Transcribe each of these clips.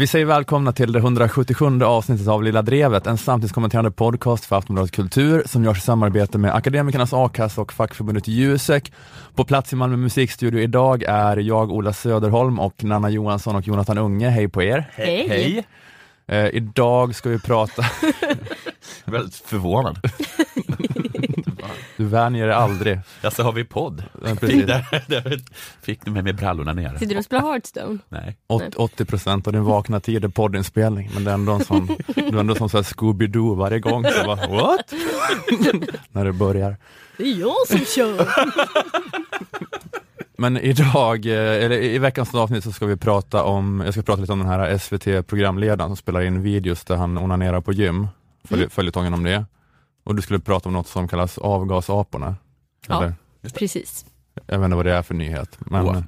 Vi säger välkomna till det 177 avsnittet av Lilla Drevet, en samtidskommenterande podcast för Aftonbladet Kultur som görs i samarbete med Akademikernas A-kassa och fackförbundet Jusek. På plats i Malmö musikstudio idag är jag, Ola Söderholm och Nanna Johansson och Jonathan Unge. Hej på er! Hej! Hej. Eh, idag ska vi prata, väldigt förvånad. du vänjer dig aldrig. Alltså har vi podd? Precis. Där, där fick du mig med brallorna ner. Sitter du och spelar Hearthstone? Nej. Åt- 80 procent av din vakna tid är poddinspelning, men det är ändå en sån, du är ändå som Scooby-Doo varje gång. Så bara, What? När det börjar. Det är jag som kör! Men idag, eh, eller i veckans avsnitt så ska vi prata om, jag ska prata lite om den här SVT-programledaren som spelar in videos där han onanerar på gym, Följ, Mm. följetongen om det. Och du skulle prata om något som kallas avgasaporna. Ja. Eller? Precis. Jag vet inte vad det är för nyhet. Men, Wow.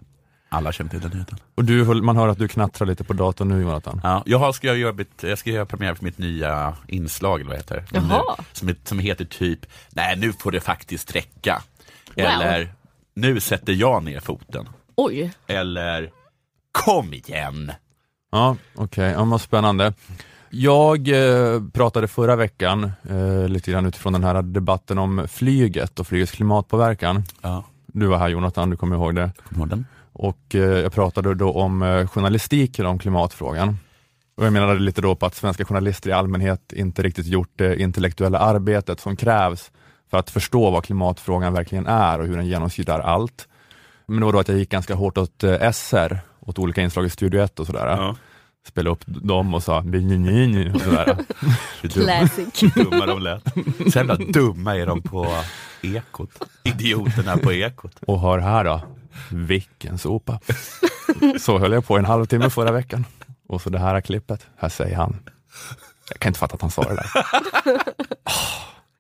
Alla känner till den nyheten. Och du, man hör att du knattrar lite på datorn nu Jonathan. Ja, jag har- ska jag, göra mitt, jag ska göra premiär för mitt nya inslag, eller vad heter det? Jaha. Nu, som, som heter typ, nej nu får det faktiskt räcka. Wow. Eller, nu sätter jag ner foten. Oj, Eller, kom igen! Ja, okej, ja, vad spännande. Jag eh, pratade förra veckan eh, lite grann utifrån den här debatten om flyget och flygets klimatpåverkan. Ja, Du var här Jonathan, du kommer ihåg det. kommer och eh, jag pratade då om eh, journalistiken om klimatfrågan. Och jag menade lite då på att svenska journalister i allmänhet inte riktigt gjort det intellektuella arbetet som krävs för att förstå vad klimatfrågan verkligen är och hur den genomsyrar allt. Men det var då att jag gick ganska hårt åt eh, SR, åt olika inslag i Studio 1 och sådär. Ja. Spelade upp dem och sa "Ni, ni, ni, ni", och sådär. Classic. hur dumma de lät. Så jävla dumma är de på Ekot. Idioterna på Ekot. Och hör här då, vilken sopa. Så höll jag på en halvtimme förra veckan. Och så det här klippet, här säger han. Jag kan inte fatta att han sa det där.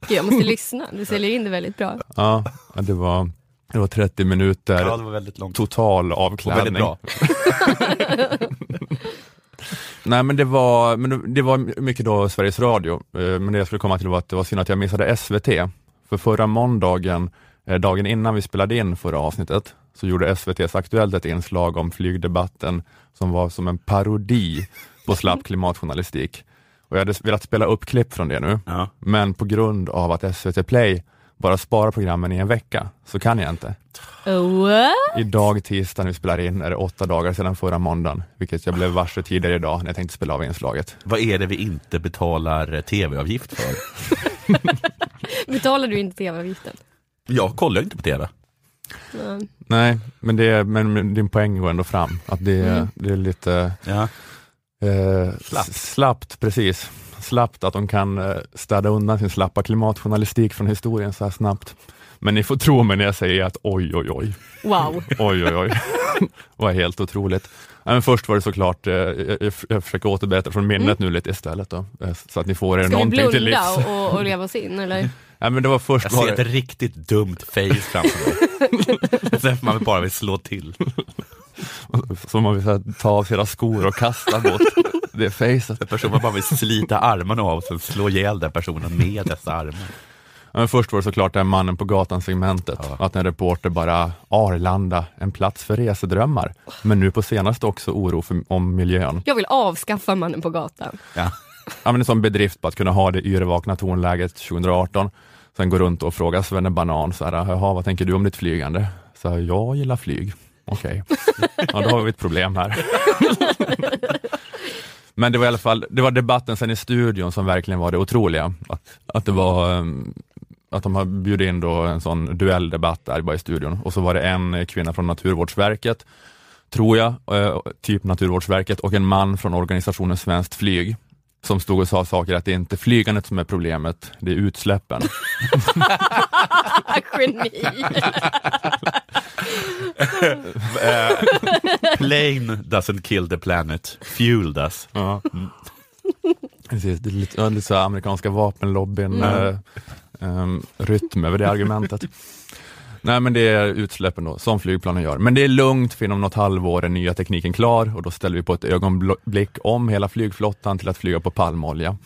Gud, jag måste lyssna, du säljer in det väldigt bra. Ja, det var, det var 30 minuter Ja, det var väldigt långt. total Och väldigt avklädning. bra. Nej men det var, men det- var mycket då Sveriges Radio, Eh, men det jag skulle komma till var att det var synd att jag missade SVT. För förra måndagen, eh, dagen innan vi spelade in förra avsnittet, så gjorde SVTs Aktuellt ett inslag om flygdebatten som var som en parodi på slapp klimatjournalistik. Och jag hade velat spela upp klipp från det nu, Ja. men på grund av att SVT Play bara sparar programmen i en vecka, så kan jag inte. What? Idag tisdag när vi spelar in är det åtta dagar sedan förra måndagen, vilket jag blev varse tidigare idag när jag tänkte spela av inslaget. Vad är det vi inte betalar eh, tv-avgift för? Betalar du inte tv-avgiften? Jag kollar inte på tv. Mm. Nej, men, det, men din poäng går ändå fram, att det, Mm. det är lite Ja. eh, Slappt. slappt, precis. Slappt att de kan eh, städa undan sin slappa klimatjournalistik från historien så här snabbt. Men ni får tro mig när jag säger att oj, oj, oj, Wow. oj, oj, oj, var helt otroligt. Men först var det såklart, eh, jag, jag, försöker återberätta från minnet nu lite istället då, eh, så att ni får er Mm. Ska vi någonting till livs. blunda och, och, leva oss in eller? Ja, men det var först Jag var ser det, ett riktigt dumt face framför mig. Sen man bara vill slå till. som man vill så här, ta av sina skor och kasta bort det facet. En person man bara vill slita armarna av och sen slå ihjäl den personen med dessa armar. Men först var det såklart här mannen på gatan-segmentet, Ja. att en reporter bara Arlanda, en plats för resedrömmar. Men nu på senaste också oro för, om miljön. Jag vill avskaffa mannen på gatan. Ja. Ja, men en sån bedrift på att kunna ha det yrvakna tonläget 2018. Sen gå runt och fråga Svenne Banan, så här, jaha vad tänker du om ditt flygande? Så här, jag gillar flyg. Okej, ja då har vi ett problem här. Men det var i alla fall, det var debatten sen i studion som verkligen var det otroliga. Att, att det var eh, att de har bjudit in då en sån duelldebatt där bara i studion och så var det en kvinna från Naturvårdsverket, tror jag, eh, typ Naturvårdsverket och en man från organisationen Svenskt Flyg som stod och sa saker att det är inte flygandet som är problemet, det är utsläppen. Geni! Eh, plane doesn't kill the planet, fuel does. Ja. Precis, det är lite, ja, lite så amerikanska vapenlobbyn Mm. eh, ehm, rytm över det argumentet. Nej men det är utsläppen då, som flygplanen gör. Men det är lugnt för inom något halvår är nya tekniken klar och då ställer vi på ett ögonblick om hela flygflottan till att flyga på palmolja.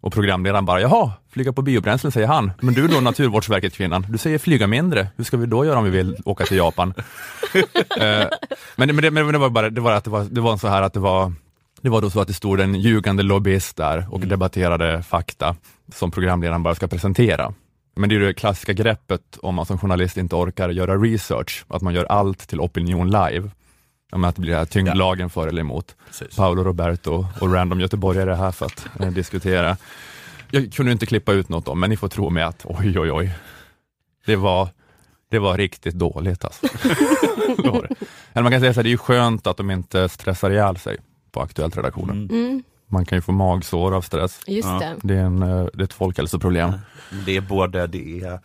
Och programledaren bara, jaha, flyga på biobränslen säger han. Men du då Naturvårdsverket kvinnan, du säger flyga mindre. Hur ska vi då göra om vi vill åka till Japan? Eh, men, det, men, det, men det var bara det var att det var, det var så här att det var Det var då så att det stod en ljugande lobbyist där och Mm. debatterade fakta som programledaren bara ska presentera. Men det är det klassiska greppet om man som journalist inte orkar göra research, att man gör allt till opinion live. Om att det blir här tyngdlagen för eller emot. Precis. Paolo Roberto och random göteborgare är här för att eh, diskutera. Jag kunde inte klippa ut något om, men ni får tro mig att oj, oj, oj. Det var, det var riktigt dåligt alltså. Det var det. Eller man kan säga så här, det är ju skönt att de inte stressar ihjäl sig på Aktuellt-redaktionen. Mm. Mm, Man kan ju få magsår av stress. just Ja. det. Det är, en, eh, det är ett folkhälsoproblem. Det är både, det är,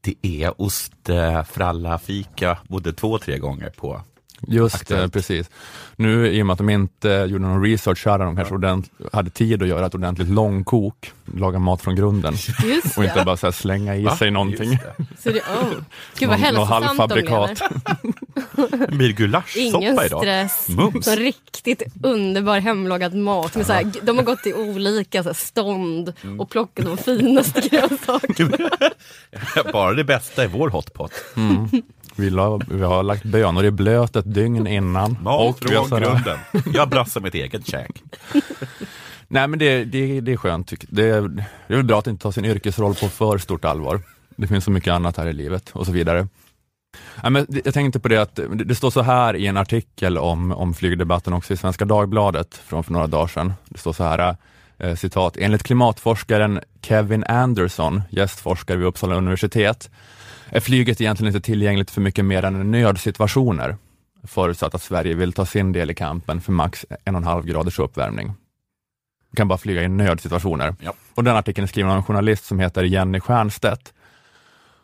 det är ost, eh, både två tre gånger på. Just det, Aktuellt. precis. Nu i och med att de inte gjorde någon research hade de kanske ordent, hade tid att göra ett ordentligt långkok, laga mat från grunden Just och inte det. bara så här slänga i Va? sig någonting. Just det. Så det oh. Gud vad hälsosamt de halvfabrikat. lever. Det blir gulaschsoppa Ingen idag. stress. Mums. Så riktigt underbar hemlagad mat. Med så här, de har gått i olika så här, stånd Mm. och plockat de finaste grönsakerna. Bara det bästa i vår hotpot. Mm. Vi, la, vi har lagt bönor i blöt ett dygn innan. Mat har från grunden. Jag brassar mitt eget käk. Nej men det, det, det är skönt. Det är, det är väl bra att inte ta sin yrkesroll på för stort allvar. Det finns så mycket annat här i livet och så vidare. Nej, men jag tänkte på det att det, det står så här i en artikel om, om flygdebatten också i Svenska Dagbladet från för några dagar sedan. Det står så här, eh, citat, enligt klimatforskaren Kevin Anderson, gästforskare vid Uppsala universitet, är flyget egentligen inte tillgängligt för mycket mer än nödsituationer, förutsatt att Sverige vill ta sin del i kampen för max 1,5 graders uppvärmning. Vi kan bara flyga i nödsituationer. Ja. Och den artikeln är skriven av en journalist som heter Jenny Stiernstedt.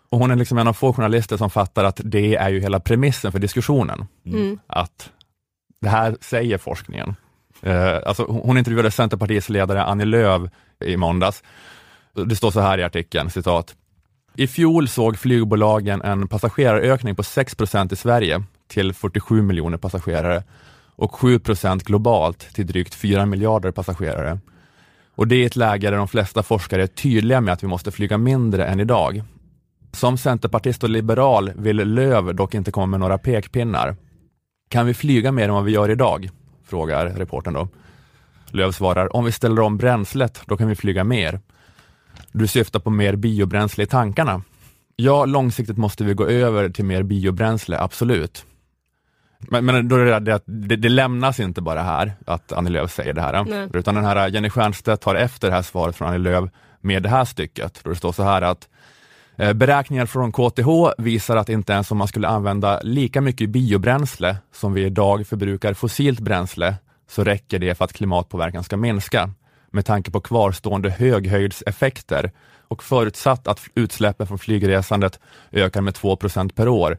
Och hon är liksom en av få journalister som fattar att det är ju hela premissen för diskussionen. Mm. Att det här säger forskningen. Eh, alltså, hon hon intervjuade Centerpartiets ledare Annie Lööf i måndags. Det står så här i artikeln, citat. I fjol såg flygbolagen en passagerarökning på 6% i Sverige till 47 miljoner passagerare och 7% globalt till drygt 4 miljarder passagerare. Och det är ett läge där de flesta forskare är tydliga med att vi måste flyga mindre än idag. Som centerpartist och liberal vill Löv dock inte komma med några pekpinnar. Kan vi flyga mer än vad vi gör idag? Frågar reportern då. Löv svarar, om vi ställer om bränslet, då kan vi flyga mer. Du syftar på mer biobränsle i tankarna? Ja, långsiktigt måste vi gå över till mer biobränsle, absolut. Men, men då är det, att det, det lämnas inte bara här, att Annie Lööf säger det här, Nej. utan den här Jenny Stiernstedt tar efter det här svaret från Annie Lööf med det här stycket, då det står så här att eh, Beräkningar från KTH visar att inte ens om man skulle använda lika mycket biobränsle som vi idag förbrukar fossilt bränsle, så räcker det för att klimatpåverkan ska minska. Med tanke på kvarstående höghöjdseffekter och förutsatt att utsläppen från flygresandet ökar med 2% per år,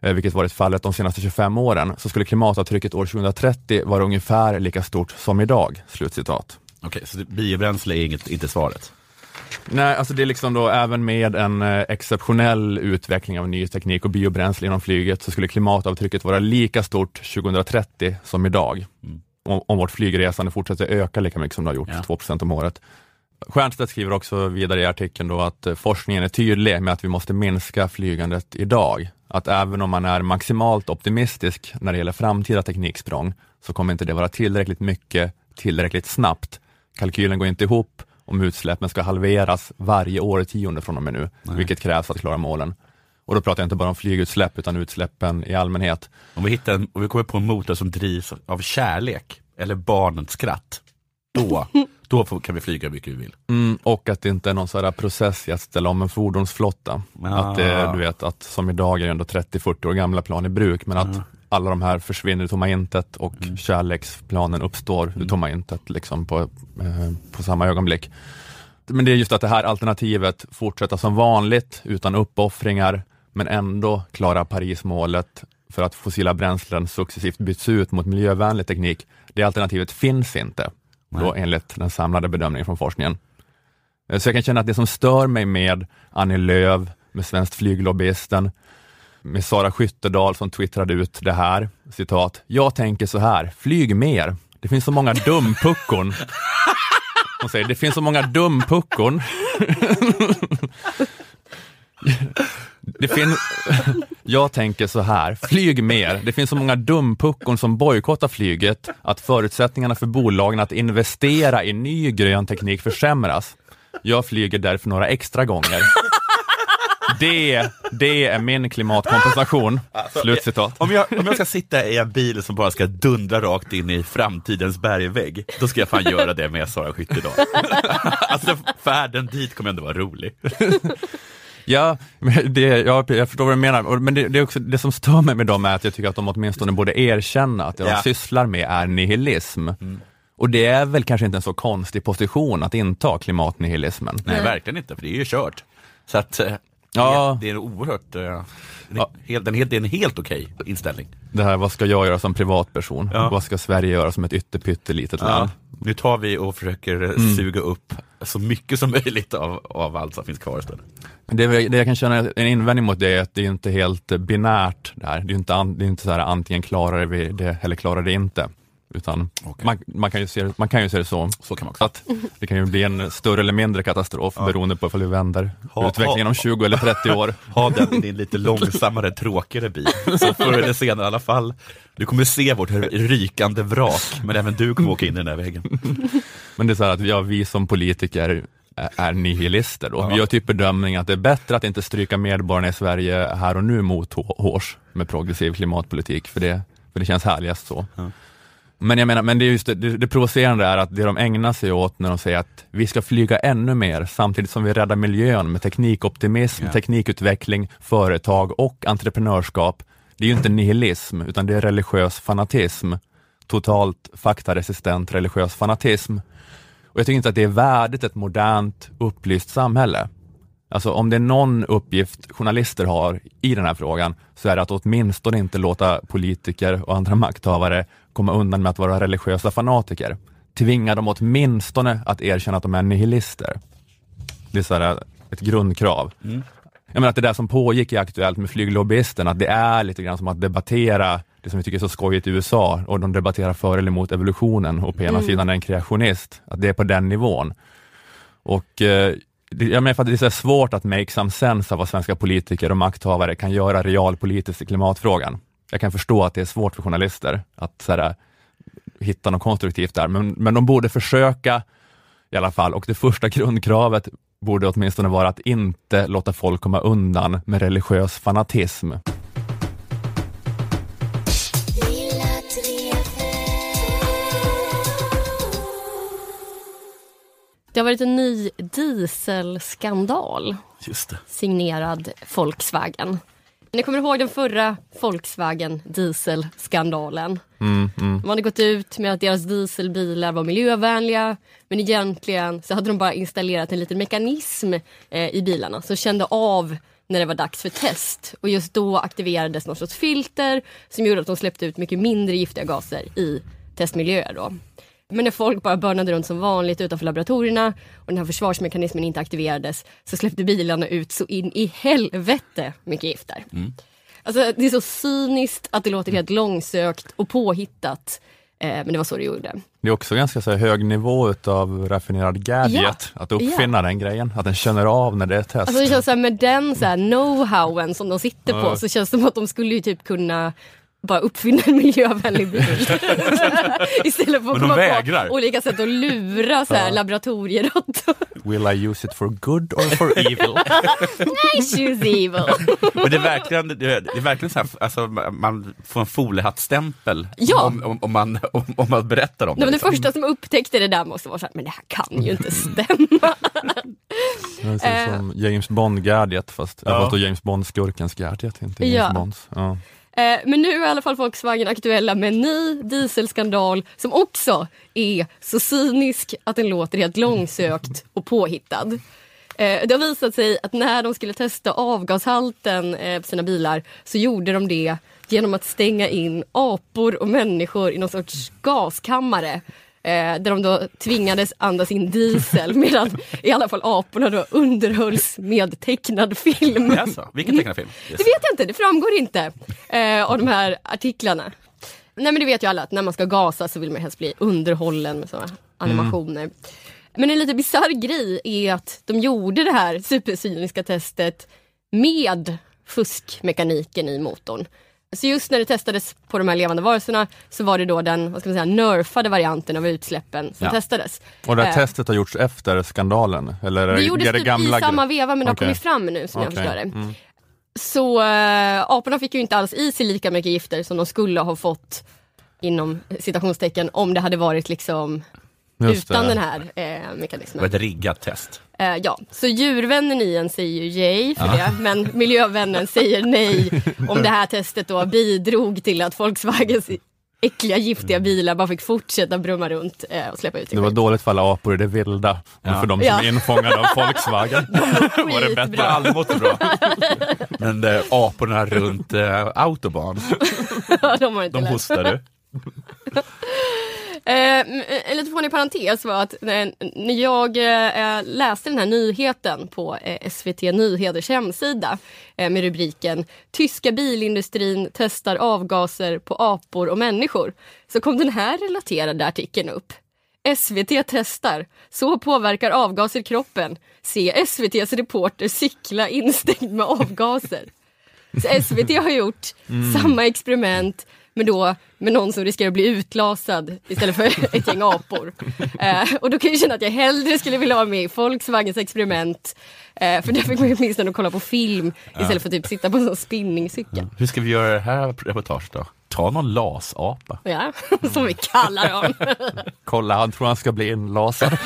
eh, vilket varit fallet de senaste 25 åren, så skulle klimatavtrycket år 2030 vara ungefär lika stort som idag. Slutcitat. Okej, så biobränsle är inget, inte svaret. Nej, alltså det är liksom då även med en eh, exceptionell utveckling av ny teknik och biobränsle inom flyget så skulle klimatavtrycket vara lika stort 2030 som idag. Mm. Om, om vårt flygresande fortsätter öka lika mycket som det har gjort, Ja. 2% om året. Stiernstedt skriver också vidare i artikeln då att eh, forskningen är tydlig med att vi måste minska flygandet idag. Att även om man är maximalt optimistisk när det gäller framtida tekniksprång så kommer inte det vara tillräckligt mycket tillräckligt snabbt. Kalkylen går inte ihop om utsläppen ska halveras varje årtionde från och med nu, Nej. vilket krävs för att klara målen. Och då pratar jag inte bara om flygutsläpp utan utsläppen i allmänhet. Om vi, hittar en, om vi kommer på en motor som drivs av kärlek eller barnets skratt, då, då får, kan vi flyga hur mycket vi vill. Mm, och att det inte är någon sån här process i att ställa om en fordonsflotta. Ah. Att det, du vet, att som idag är ändå 30-40 år gamla plan i bruk, men att Ah. alla de här försvinner i tomma intet och Mm. kärleksplanen uppstår ur Mm. tomma intet liksom på, eh, på samma ögonblick. Men det är just att det här alternativet fortsätta som vanligt utan uppoffringar, men ändå klara Parismålet för att fossila bränslen successivt byts ut mot miljövänlig teknik. Det alternativet finns inte, då enligt den samlade bedömningen från forskningen. Eh, Så jag kan känna att det som stör mig med Annie Lööf, med Svenskt Flyglobbyisten, med Sara Skyttedal som twittrade ut det här, citat, jag tänker så här, flyg mer, det finns så många dumpuckon. Hon säger, det finns så många dumpuckon. Det, fin Jag tänker så här, flyg mer. Det finns så många dumpuckon som bojkottar flyget att förutsättningarna för bolagen att investera i ny grön teknik försämras. Jag flyger därför några extra gånger. Det, det är min klimatkompensation. Slutcitat. Om jag, om jag ska sitta i en bil som bara ska dundra rakt in i framtidens bergvägg, då ska jag fan göra det med Sara Skyttedal. alltså färden dit kommer ändå vara rolig. Ja, det, ja, jag förstår vad du menar, men det, det, är också, det som stör mig med dem är att jag tycker att de åtminstone borde erkänna att det Ja. de sysslar med är nihilism. Och det är väl kanske inte en så konstig position att inta klimatnihilismen. Nej, verkligen inte, för det är ju kört. Så att eh, Ja. det är en oerhört, eh, Ja. helt, det är en helt, det är en helt okej inställning. Det här, vad ska jag göra som privatperson? Ja. Vad ska Sverige göra som ett ytterpyttelitet land? Nu tar vi och försöker eh, Mm. suga upp så mycket som möjligt av, av allt som finns kvar istället. Det, det jag kan känna en invändning mot det är att det är inte helt eh, binärt där. Det är inte, an, det är inte så här antingen klarar vi det eller klarar det inte. Utan Okej. man, man, kan ju se, man kan ju se det så. Så kan. Att det kan ju bli en större eller mindre katastrof beroende på ifall vi vänder Ha- utvecklingen om 20 eller 30 år. Ha den i din lite långsammare, tråkigare bil. Så förr eller senare i alla fall, du kommer se vårt rykande vrak, men även du kommer åka in i den där väggen. Men det är så här att ja, vi som politiker är- nihilister då. Ja. Vi gör typ bedömningen att det är bättre att inte stryka medborgarna i Sverige här och nu mot hå- hårs med progressiv klimatpolitik, för det, för det känns härligast så. Ja. Men jag menar, men det, är just det, det, provocerande är att det de ägnar sig åt när de säger att vi ska flyga ännu mer samtidigt som vi räddar miljön med teknikoptimism, Ja. teknikutveckling, företag och entreprenörskap. Det är ju inte nihilism, utan det är religiös fanatism. Totalt faktaresistent religiös fanatism. Och jag tycker inte att det är värdigt ett modernt, upplyst samhälle. Alltså om det är någon uppgift journalister har i den här frågan så är det att åtminstone inte låta politiker och andra makthavare komma undan med att vara religiösa fanatiker. Tvinga dem åtminstone att erkänna att de är nihilister. Det är så här ett grundkrav. Jag menar att det där som pågick i Aktuellt med flyglobbyisten, att det är lite grann som att debattera det som vi tycker är så skojigt i USA och de debatterar för eller emot evolutionen och på ena sidan är en kreationist, att det är på den nivån. Och eh, jag menar för att det är så svårt att make some sense av vad svenska politiker och makthavare kan göra realpolitiskt i klimatfrågan. Jag kan förstå att det är svårt för journalister att så här, hitta något konstruktivt där, men, men de borde försöka i alla fall och det första grundkravet borde åtminstone vara att inte låta folk komma undan med religiös fanatism. Det har varit en ny dieselskandal signerad Volkswagen. Ni kommer ihåg den förra Volkswagen dieselskandalen? Mm, mm. De hade gått ut med att deras dieselbilar var miljövänliga men egentligen så hade de bara installerat en liten mekanism eh, i bilarna som kände av när det var dags för test. Och just då aktiverades något sorts filter som gjorde att de släppte ut mycket mindre giftiga gaser i testmiljöer. Då. Men när folk bara börnade runt som vanligt utanför laboratorierna och den här försvarsmekanismen inte aktiverades så släppte bilarna ut så in i helvete mycket gifter. Alltså, det är så cyniskt att det låter helt långsökt och påhittat. Eh, men det var så det gjorde. Det är också ganska så hög nivå utav raffinerad gadget, att uppfinna den grejen, att den känner av när det är test. Alltså det känns så här, med den så här know-howen som de sitter på Ja. så känns det som att de skulle ju typ kunna bara uppfinna en miljövänlig bil. Istället för att Men komma vägrar. på olika sätt att lura så här, laboratorieråttor. Will I use it for good or for evil? I choose evil. Men det är verkligen, det är, verkligen så här, alltså, man får en foliehattstämpel Ja. om, om, om, man, om, om man berättar om Nej, men det liksom. första som upptäckte det där måste vara så här, men det här kan ju inte stämma. Det ser ut som James Bond gadget fast, Ja. ja. fast då James Bond-skurkens gadget, inte James Ja. Bonds. Ja. Eh, Men nu är i alla fall Volkswagen aktuella med en ny dieselskandal som också är så cynisk att den låter helt långsökt och påhittad. Eh, Det har visat sig att när de skulle testa avgashalten eh, på sina bilar så gjorde de det genom att stänga in apor och människor i någon sorts gaskammare. Eh, där de då tvingades andas in diesel medan i alla fall aporna då underhölls med tecknad film. Alltså, vilken tecknad film? Yes. Det vet jag inte, det framgår inte eh, av de här artiklarna. Nej men det vet ju alla att när man ska gasa så vill man helst bli underhållen med sådana animationer. Men en lite bisarr grej är att de gjorde det här supercyniska testet med fuskmekaniken i motorn. Så just när det testades på de här levande varelserna så var det då den vad ska man säga, nerfade varianten av utsläppen som Ja. testades. Och det här Eh, testet har gjorts efter skandalen? Eller det gjordes är det typ gamla i samma veva men det har kommit fram nu som jag Okej. förstår det. Mm. Så äh, aporna fick ju inte alls i sig lika mycket gifter som de skulle ha fått inom citationstecken om det hade varit liksom Just utan det. den här eh, Det var mekanismen. ett riggat test. Eh, ja, så djurvännen i en säger ju yay för det, men miljövännen säger nej om det här testet då bidrog till att Volkswagens äckliga giftiga bilar bara fick fortsätta brumma runt eh, och släppa ut Det var skit. dåligt för alla apor i det vilda, men Ja. för de som Ja. är infångade av Volkswagen var det mått så bra. Men eh, aporna runt eh, autobahn, de har inte de hostade. Eh, en lite fånig parentes var att när, när jag eh, läste den här nyheten på eh, SVT Nyheters hemsida eh, med rubriken Tyska bilindustrin testar avgaser på apor och människor så kom den här relaterade artikeln upp. SVT testar. Så påverkar avgaser kroppen. Se SVTs reporter cykla instängd med avgaser. Så SVT har gjort samma experiment men då med någon som riskerar att bli utlasad istället för ett gäng apor. Eh, och då kan jag känna att jag hellre skulle vilja vara med i Volkswagens experiment. Eh, för där fick man åtminstone kolla på film istället för att typ sitta på en sån spinningcykel. Hur ska vi göra det här reportaget då? Ta någon lasapa. Ja, som vi kallar dem. Kolla, han tror han ska bli inlasad.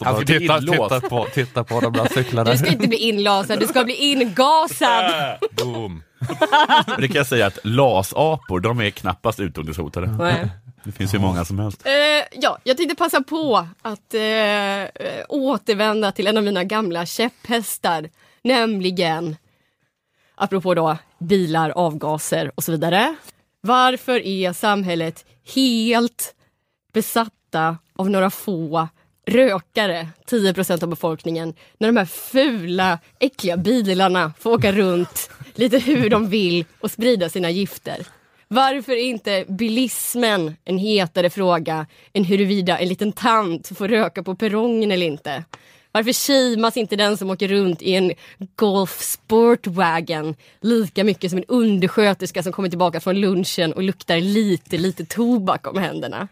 Han ska titta, titta, på, titta på de där cyklarna. Du ska inte bli inlasad, du ska bli ingasad. Boom. Det kan jag säga att lasapor, de är knappast utrotningshotade. Nej. Det finns ju många som helst. Eh, ja, jag tänkte passa på att eh, eh, återvända till en av mina gamla käpphästar, nämligen apropå då bilar, avgaser och så vidare. Varför är samhället helt besatta av några få rökare, 10 procent av befolkningen, när de här fula, äckliga bilarna får åka runt lite hur de vill och sprida sina gifter? Varför är inte bilismen en hetare fråga än huruvida en liten tant får röka på perrongen eller inte? Varför shameas inte den som åker runt i en Golf Sportwagen lika mycket som en undersköterska som kommer tillbaka från lunchen och luktar lite, lite tobak om händerna?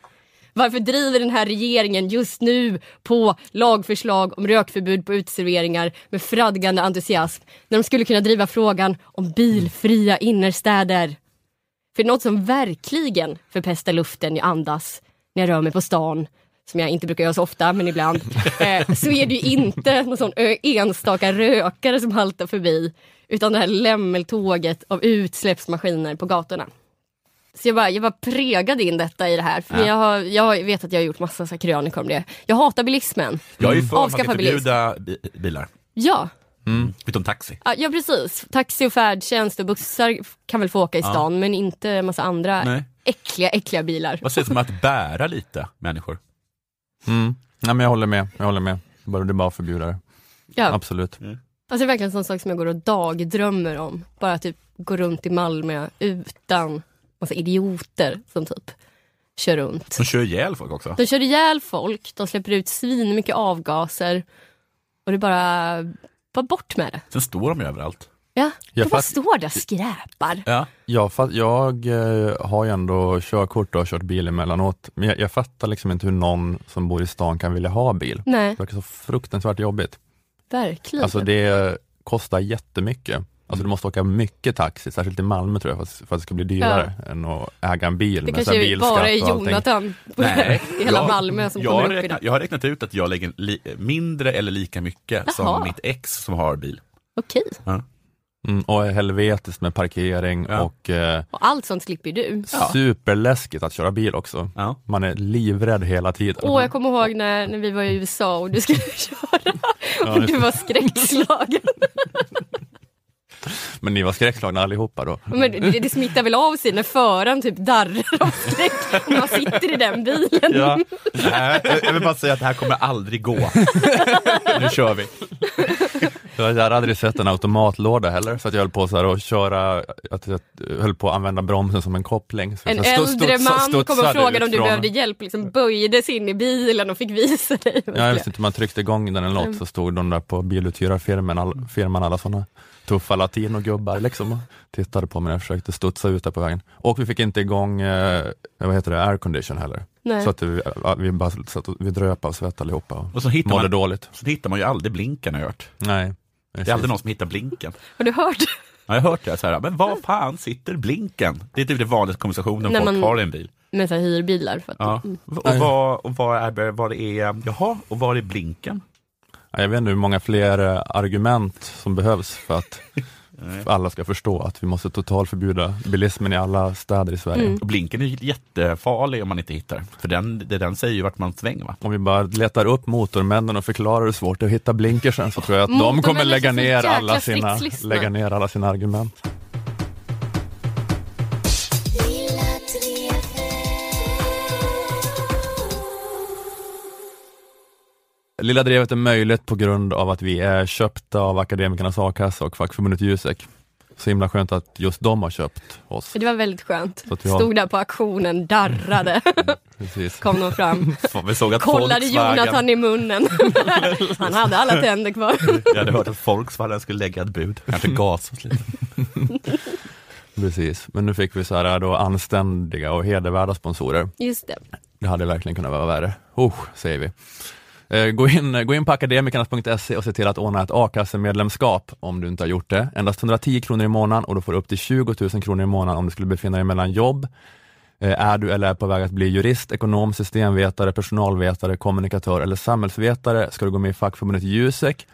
Varför driver den här regeringen just nu på lagförslag om rökförbud på uteserveringar med fradgande entusiasm när de skulle kunna driva frågan om bilfria innerstäder? För något som verkligen förpestar luften jag andas när jag rör mig på stan, som jag inte brukar göra så ofta, men ibland, eh, så är det ju inte någon sån enstaka rökare som haltar förbi, utan det här lämmeltåget av utsläppsmaskiner på gatorna. Så jag bara, jag bara prägade in detta i det här, för Ja. jag, har, jag vet att jag har gjort massa så krönikor om det. Jag hatar bilismen. Jag är ju för att man ska förbjuda bi- bilar, Ja, utom taxi. Ja, ja precis. Taxi och färdtjänst och bussar kan väl få åka i Ja. stan men inte en massa andra Nej. äckliga, äckliga bilar. Vad sägs om att bära lite människor? Mm. Nej, men jag håller med. Jag håller med. Bara, det är bara att förbjuda det. Ja. Absolut. Alltså det är verkligen en sån sak som jag går och dagdrömmer om. Bara typ gå runt i Malmö utan massa idioter som typ kör runt. Som kör ihjäl folk också. De kör ihjäl folk, de släpper ut svin mycket avgaser och det är bara, bara bort med det. Sen står de ju överallt. Ja, Ja, de bara står där och skräpar. Ja. Ja, fast jag eh, har ju ändå körkort och har kört bil emellanåt. Men jag, jag fattar liksom inte hur någon som bor i stan kan vilja ha bil. Nej, Det verkar så fruktansvärt jobbigt. verkligen. Alltså det kostar jättemycket. Alltså du måste åka mycket taxi, särskilt i Malmö tror jag, för att, för att det ska bli dyrare än att äga en bil. det kanske bara är. Jonathan Nej, i hela jag- Malmö som jag, kommer har upp i räknat, det. jag har räknat ut att jag lägger li, mindre eller lika mycket Jaha. som mitt ex som har bil. Okej, Mm, och är helvetiskt med parkering Ja. och eh, och allt sånt slipper du. Superläskigt att köra bil också. Ja. Man är livrädd hela tiden. Åh, jag kommer ihåg när, när vi var i USA och du skulle köra och du var skräckslagen. Men ni var skräckslagna allihopa då? Men det, det smittar väl av sig när föraren typ darrar av skräck när man sitter i den bilen. Ja. Nej, jag- jag vill bara säga att det här kommer aldrig gå. nu kör vi. Jag hade aldrig sett en automatlåda heller, så att jag höll på så här att köra, att jag höll på att använda bromsen som en koppling. Så En stod- äldre studsa- man kom och frågade om du behövde hjälp, liksom böjdes in i bilen och fick visa dig. Ja, jag visste inte man tryckte igång den eller något, så stod de där på biluthyrarfirman, all, firman alla sådana tuffa latinogubbar liksom. Tittade på mig när jag försökte studsa ut där på vägen. Och vi fick inte igång, eh, vad heter det, aircondition heller. Nej. Så att vi, vi bara satt och, vi dröp av svett allihopa och, Och så hittar mådde man, dåligt. så hittar man ju aldrig blinken har jag hört. Nej. Det är aldrig någon som hittar blinken. Har du hört? Ja, jag har hört det, så här, men var fan sitter blinken? Det är typ det vanligaste konversationen folk man- har i en bil. Med så här hyrbilar. För att, Ja. Och, vad, och vad är, vad är, jaha, och var är blinken? Ja, Jag vet inte hur många fler eh, argument som behövs för att för alla ska förstå att vi måste totalförbjuda bilismen i alla städer i Sverige. Mm. Blinken är jättefarlig om man inte hittar. För den, den säger ju vart man svänger va? Om vi bara letar upp motormännen och förklarar hur svårt det är att hitta blinkersen så tror jag att de kommer lägga ner, alla sina, lägga ner alla sina argument. Lilla Drevet är möjligt på grund av att vi är köpta av Akademikernas a-kassa och fackförbundet Jusek. Så himla skönt att just de har köpt oss. Det var väldigt skönt. Har- Stod där på auktionen, darrade. Precis. Kom de fram. Vi såg att Kollade Volkswagen, Jonathan i munnen. Han hade alla tänder kvar. jag hade hört att Volkswagen skulle lägga ett bud, kanske gas oss lite. Precis, men nu fick vi så här då anständiga och hedervärda sponsorer. Just det. Det hade verkligen kunnat vara värre. Oh, säger vi. Eh, gå in, gå in på akademikernas.se och se till att ordna ett a-kassemedlemskap om du inte har gjort det. Endast 110 kronor i månaden och du får upp till 20 000 kronor i månaden om du skulle befinna dig mellan jobb. Eh, är du eller är på väg att bli jurist, ekonom, systemvetare, personalvetare, kommunikatör eller samhällsvetare ska du gå med i fackförbundet Jusek.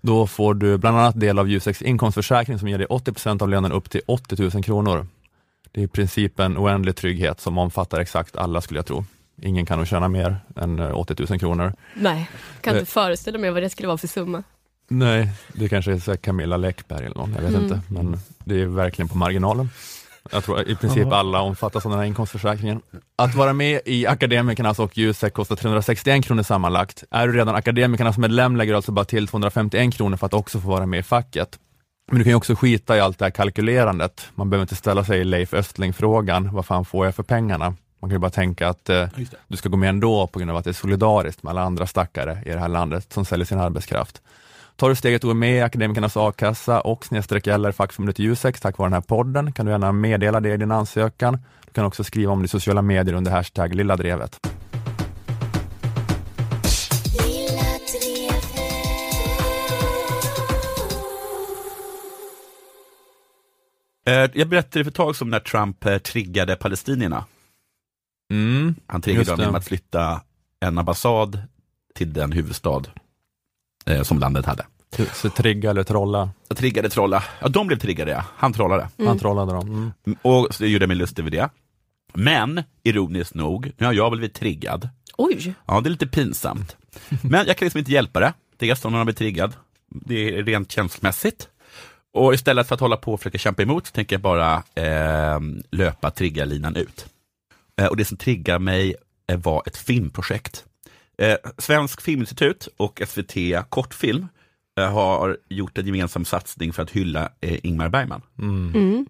Då får du bland annat del av Juseks inkomstförsäkring som ger dig 80% av lönen upp till 80 000 kronor. Det är i princip en oändlig trygghet som omfattar exakt alla skulle jag tro. Ingen kan nog tjäna mer än eh, 80 000 kronor. Nej, kan Eh. inte föreställa mig vad det skulle vara för summa. Nej, det kanske är så här Camilla Läckberg eller någon, jag vet Mm. inte. Men det är verkligen på marginalen. Jag tror i princip alla omfattas av den här inkomstförsäkringen. Att vara med i Akademikernas och Jusek kostar 361 kronor sammanlagt. Är du redan Akademikernas medlem lägger du alltså bara till 251 kronor för att också få vara med i facket. Men du kan ju också skita i allt det här kalkylerandet. Man behöver inte ställa sig Leif Östling-frågan, vad fan får jag för pengarna? Man kan ju bara tänka att eh, du ska gå med ändå på grund av att det är solidariskt med alla andra stackare i det här landet som säljer sin arbetskraft. Tar du steget och är med i Akademikernas a-kassa och snedstreck eller fackförbundet Jusek tack vare den här podden kan du gärna meddela det i din ansökan. Du kan också skriva om det i sociala medier under hashtag lilla drevet. Eh, Jag berättade för ett tag som när Trump eh, triggade palestinierna. Mm, Han triggade dem det. genom att flytta en ambassad till den huvudstad eh, som landet hade. så trigga eller trolla. Jag triggade trolla. Ja, de blev triggade ja. Han trollade. Han trollade dem. Mm. Mm, Och så gjorde jag mig lustig över det. Men, ironiskt nog, nu har jag blivit triggad. Oj, Ja, det är lite pinsamt. Men jag kan liksom inte hjälpa det. Dels om man har blivit triggad. Det är rent känslomässigt. Och istället för att hålla på och försöka kämpa emot så tänker jag bara eh, löpa triggarlinan ut. Eh, och det som triggar mig eh, var ett filmprojekt. Eh, Svensk Filminstitut och SVT Kortfilm har gjort en gemensam satsning för att hylla Ingmar Bergman. mm.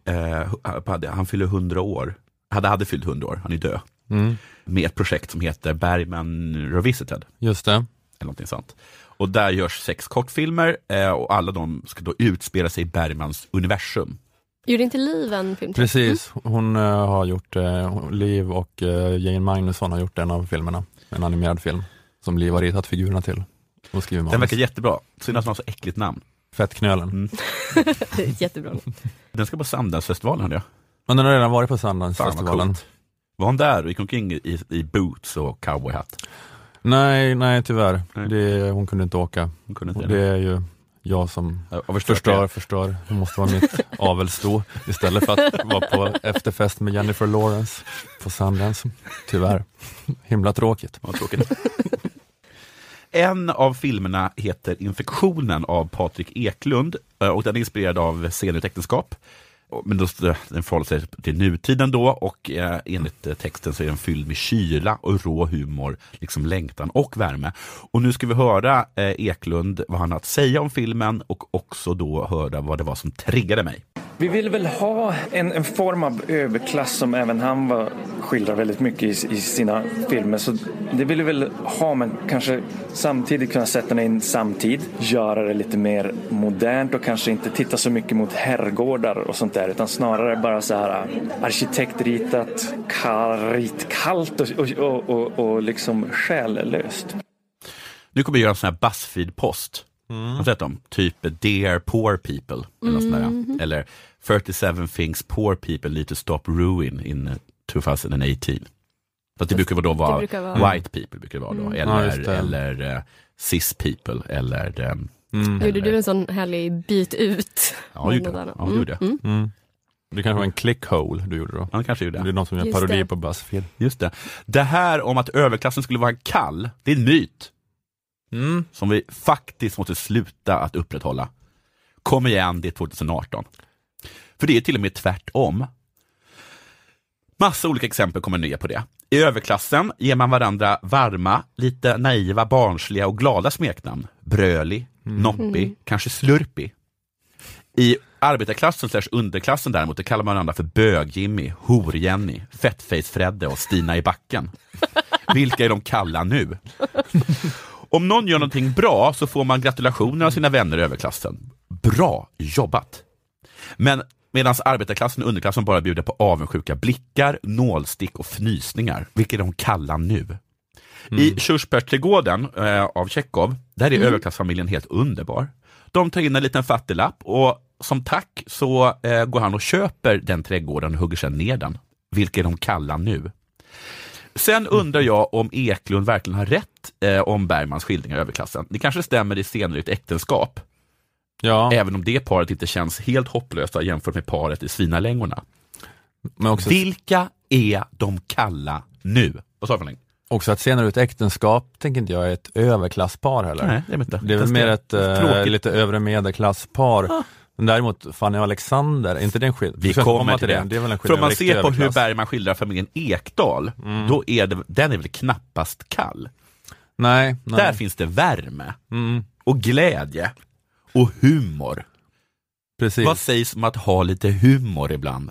Hade- han fyller 100 år. Hade, hade fyllt 100 år, han är död. Mm. Med ett projekt som heter Bergman Revisited Just det. eller någonting sånt. Och där görs sex kortfilmer och alla de ska då utspela sig i Bergmans universum. Gjorde inte Liv en film till? Precis, hon eh, har gjort, eh, Liv och uh, Jane Magnusson har gjort en av filmerna. En animerad film som Liv har ritat figurerna till. Och skriver Den verkar jättebra, synd att den har så äckligt namn. Fettknölen. Mm. Jättebra. Den ska på Sundance-festivalen hörde jag. Men den har redan varit på Sundance-festivalen. Var hon där och gick omkring i, i boots och cowboyhatt? Nej, nej tyvärr. Nej. Det, hon kunde inte åka. Hon kunde inte det det. är ju jag som Jag förstör, förstör. Det måste vara mitt avelsto istället för att vara på efterfest med Jennifer Lawrence på Sundance. Tyvärr. Himla tråkigt. Vad tråkigt. En av filmerna heter Infektionen av Patrik Eklund eh, och den är inspirerad av Senigt äktenskap. Men då, den förhåller sig till nutiden då och eh, enligt eh, texten så är den fylld med kyla och rå humor, liksom längtan och värme. Och nu ska vi höra eh, Eklund vad han har att säga om filmen och också då höra vad det var som triggade mig. Vi vill väl ha en, en form av överklass som även han var, skildrar väldigt mycket i, i sina filmer. Så det vill vi väl ha men kanske samtidigt kunna sätta den i en samtid, göra det lite mer modernt och kanske inte titta så mycket mot herrgårdar och sånt där utan snarare bara så här äh, arkitektritat, karit, kallt och, och, och, och, och liksom själlöst. Nu kommer jag göra en sån här Buzzfeed-post. Mm. Har du sett dem? Typ Dear Poor People. Eller, mm. eller 37 things poor people need to stop ruin in 2018. Så det brukar då vara, brukar vara white people, brukar vara då. Mm. eller, ja, eller uh, cis people. Eller, um, mm. Gjorde du en sån härlig byt ut? Ja, jag gjorde, ja, jag gjorde. Mm. mm. Det kanske var en clickhole du gjorde då? Ja, det kanske gjorde. Det är någon som gör parodi på Buzzfeed. Just det. Det här om att överklassen skulle vara kall, det är en myt. Mm. Som vi faktiskt måste sluta att upprätthålla. Kom igen, det är 2018. För det är till och med tvärtom. Massa olika exempel kommer nya på det. I överklassen ger man varandra varma, lite naiva, barnsliga och glada smeknamn. Bröli, mm. Noppi, mm. kanske Slurpi. I arbetarklassen slash underklassen däremot, kallar man varandra för Bög-Jimmy, Hor-Jenny, Fettface-Fredde och Stina i backen. Vilka är de kalla nu? Om någon gör någonting bra så får man gratulationer av sina vänner i överklassen. Bra jobbat! Men medan arbetarklassen och underklassen bara bjuder på avundsjuka blickar, nålstick och fnysningar, vilket de kallar nu. Mm. I Körsbärsträdgården eh, av Tjechov, där är mm. överklassfamiljen helt underbar. De tar in en liten fattiglapp och som tack så eh, går han och köper den trädgården och hugger sedan ner den, vilket de kallar nu. Sen undrar jag om Eklund verkligen har rätt eh, om Bergmans skildring av överklassen. Det kanske stämmer i senare ett äktenskap. Ja. Även om det paret inte känns helt hopplösa jämfört med paret i Svinalängorna. Men också... Vilka är de kalla nu? Vad sa du Också att senare ut äktenskap tänker inte jag är ett överklasspar heller. Nej, det är, inte. det är väl mer ett äh, lite övre medelklasspar. Ah. Men däremot Fanny och Alexander, är inte det en skillnad? Vi kommer till det. det. det är väl en För om man ser på hur Bergman skildrar familjen Ekdal, mm. då är det, den är väl knappast kall. Nej, nej. Där finns det värme mm. och glädje och humor. Precis. Vad sägs om att ha lite humor ibland?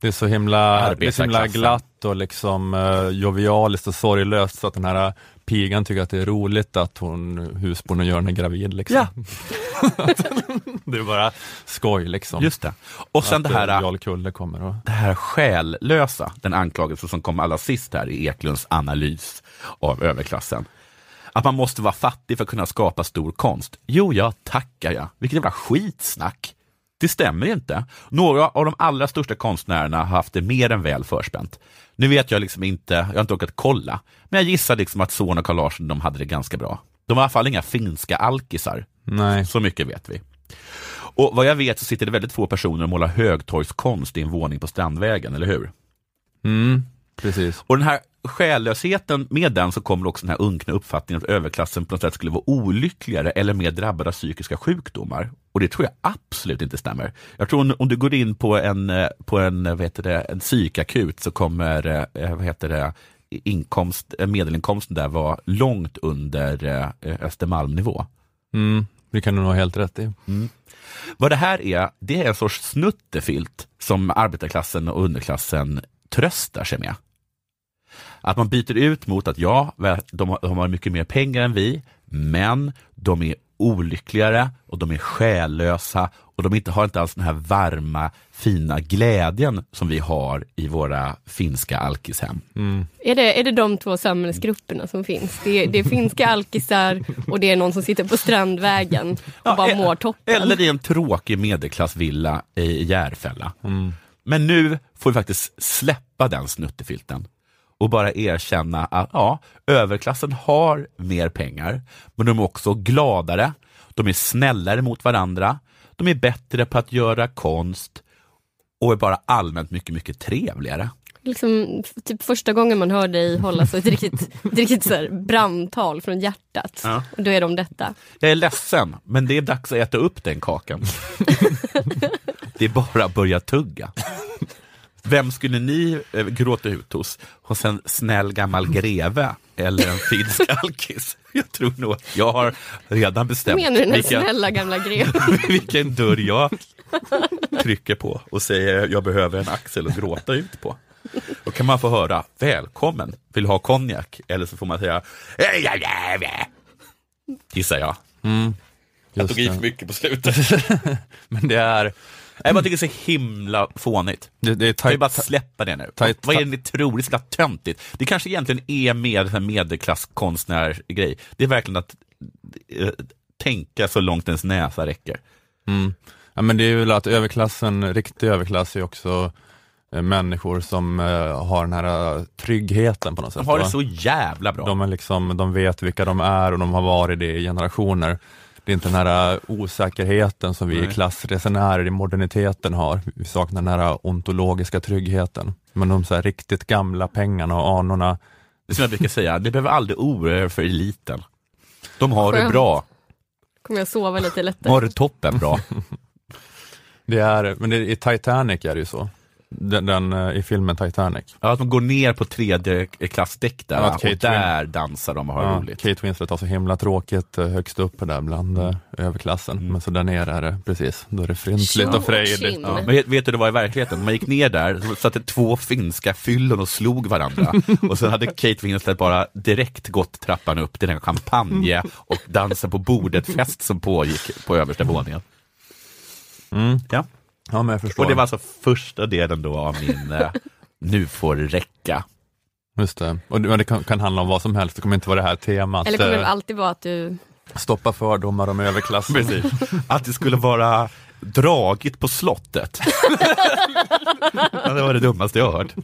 Det är så himla, det är så himla glatt och liksom uh, jovialiskt och sorglöst så att den här pigan tycker att det är roligt att hon husbondens gör är gravid. Liksom. Ja. det är bara skoj liksom. Just det. Och sen att det här, Jarl Kulle kommer och... det här skällösa, den anklagelse som kom allra sist här i Eklunds analys av överklassen. Att man måste vara fattig för att kunna skapa stor konst. Jo, jag tackar jag. Vilket jävla skitsnack. Det stämmer inte. Några av de allra största konstnärerna har haft det mer än väl förspänt. Nu vet jag liksom inte, jag har inte orkat kolla, men jag gissar liksom att Son och Carl Larsson de hade det ganska bra. De var i alla fall inga finska alkisar. Nej. Så mycket vet vi. Och vad jag vet så sitter det väldigt få personer och målar högtorgskonst i en våning på Strandvägen, eller hur? Mm, precis. Och den här själlösheten, med den så kommer också den här unkna uppfattningen att överklassen på något sätt skulle vara olyckligare eller mer drabbade av psykiska sjukdomar. Och det tror jag absolut inte stämmer. Jag tror om du går in på en, eh, på en, vad heter det, en psykakut så kommer eh, vad heter det, inkomst, eh, medelinkomsten där vara långt under Östermalmnivå. Mm, det kan du nog ha helt rätt i. Mm. Vad det här är, det är en sorts snuttefilt som arbetarklassen och underklassen tröstar sig med. Att man byter ut mot att ja, de har, de har mycket mer pengar än vi, men de är olyckligare och de är själlösa och de inte har inte alls den här varma, fina glädjen som vi har i våra finska alkishem. Mm. Är, det, är det de två samhällsgrupperna som finns? Det är, det är finska alkisar och det är någon som sitter på Strandvägen och ja, bara mår toppen. Eller i en tråkig medelklassvilla i Järfälla. Mm. Men nu får vi faktiskt släppa den snuttefilten och bara erkänna att ja, överklassen har mer pengar, men de är också gladare, de är snällare mot varandra, de är bättre på att göra konst och är bara allmänt mycket, mycket trevligare. Liksom, typ första gången man hör dig hålla så ett riktigt, ett riktigt så brandtal från hjärtat. Ja. Och då är de detta. Jag är ledsen, men det är dags att äta upp den kakan. det är bara att börja tugga. Vem skulle ni eh, gråta ut hos? Hos en snäll gammal greve eller en finsk alkis? Jag tror nog att jag har redan bestämt Menar du den här vilken, snälla gamla greven? vilken dörr jag trycker på och säger jag behöver en axel att gråta ut på. Då kan man få höra välkommen, vill ha konjak? Eller så får man säga gissar jag. jag Just tog i för mycket på slutet. Men det är, Jag bara tycker det är så himla fånigt. det, det är tajt, bara släppa det nu? Tajt- Vad är det ni tror? Det är så töntigt. Det kanske egentligen är mer medelklasskonstnär-grej. Det är verkligen att eh, tänka så långt ens näsa räcker. mm. ja, men det är väl att överklassen, riktig överklass är också eh, människor som eh, har den här tryggheten på något sätt. De har det va? så jävla bra. De, är liksom, de vet vilka de är och de har varit det i generationer. Det är inte den här eh, osäkerheten som vi Nej. klassresenärer i moderniteten har. Vi saknar den här ontologiska tryggheten. Men de så här riktigt gamla pengarna och anorna, Det är som jag brukar säga, ni behöver aldrig oroa er för eliten. De har det Skönt. bra. Kommer jag sova lite De lättare? har det toppen bra. det är, men det, i Titanic är det ju så. Den, den, eh, I filmen Titanic. Ja, att de går ner på tredje klassdäck där Ja, och Kate där dansar de och har Ja, roligt. Kate Winslet har så himla tråkigt eh, högst upp där bland eh, överklassen. Mm. Men så där nere är det precis, då är det fryntligt och frejdigt. Ja, men vet, vet du var i verkligheten? Man gick ner där, så satt det två finska fyllon och slog varandra. Och sen hade Kate Winslet bara direkt gått trappan upp till den champagne och dansen på bordet-fest som pågick på översta våningen. Mm. Ja. Ja, men jag förstår. Och det var alltså första delen då av min eh, Nu får det räcka. Just det. Och det, men det kan, kan handla om vad som helst, det kommer inte vara det här temat. Eller kommer det eh, alltid vara att du... Stoppa fördomar om överklassen. Precis. Att det skulle vara dragit på slottet. det var det dummaste jag hört.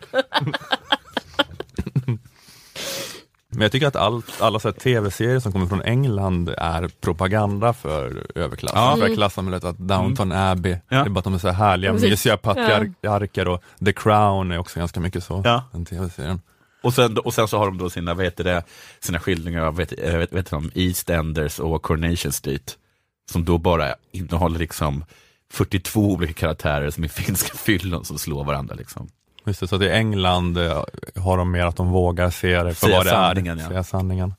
Men jag tycker att allt, alla tv-serier som kommer från England är propaganda för överklassen, Ja. för klassamhället. Att Downton Abbey, Mm. Ja. det är bara att de är så här härliga, mysiga patriarker och The Crown är också ganska mycket så, Ja. den tv-serien. Och sen, och sen så har de då sina, vad heter det, sina skildringar av vet, äh, vet, vet de, EastEnders och Coronation Street. Som då bara innehåller liksom 42 olika karaktärer som är finska fyllon som slår varandra. Liksom. Just det, så att i England eh, har de mer att de vågar se det för Säga vad det sanningen, är. ja. Säga sanningen.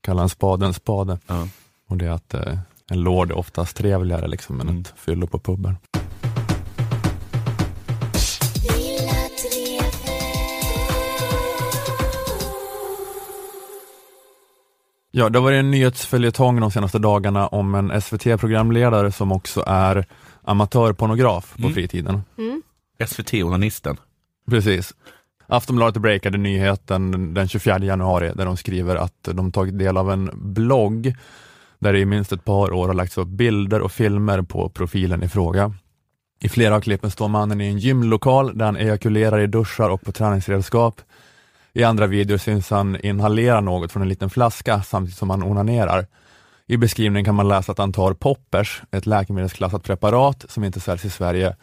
Kalla en spade en spade. Ja. Och det är att eh, en lord är oftast trevligare liksom, än Mm. ett fyllo på puben. Ja, det har varit en nyhetsföljetong de senaste dagarna om en SVT-programledare som också är amatörpornograf på Mm. fritiden. Mm. SVT-onanisten. Precis. Aftonbladet breakade nyheten den 24 januari där de skriver att de tagit del av en blogg där det i minst ett par år har lagts upp bilder och filmer på profilen i fråga. I flera av klippen står mannen i en gymlokal där han ejakulerar i duschar och på träningsredskap. I andra videor syns han inhalera något från en liten flaska samtidigt som han onanerar. I beskrivningen kan man läsa att han tar poppers, ett läkemedelsklassat preparat som inte säljs i Sverige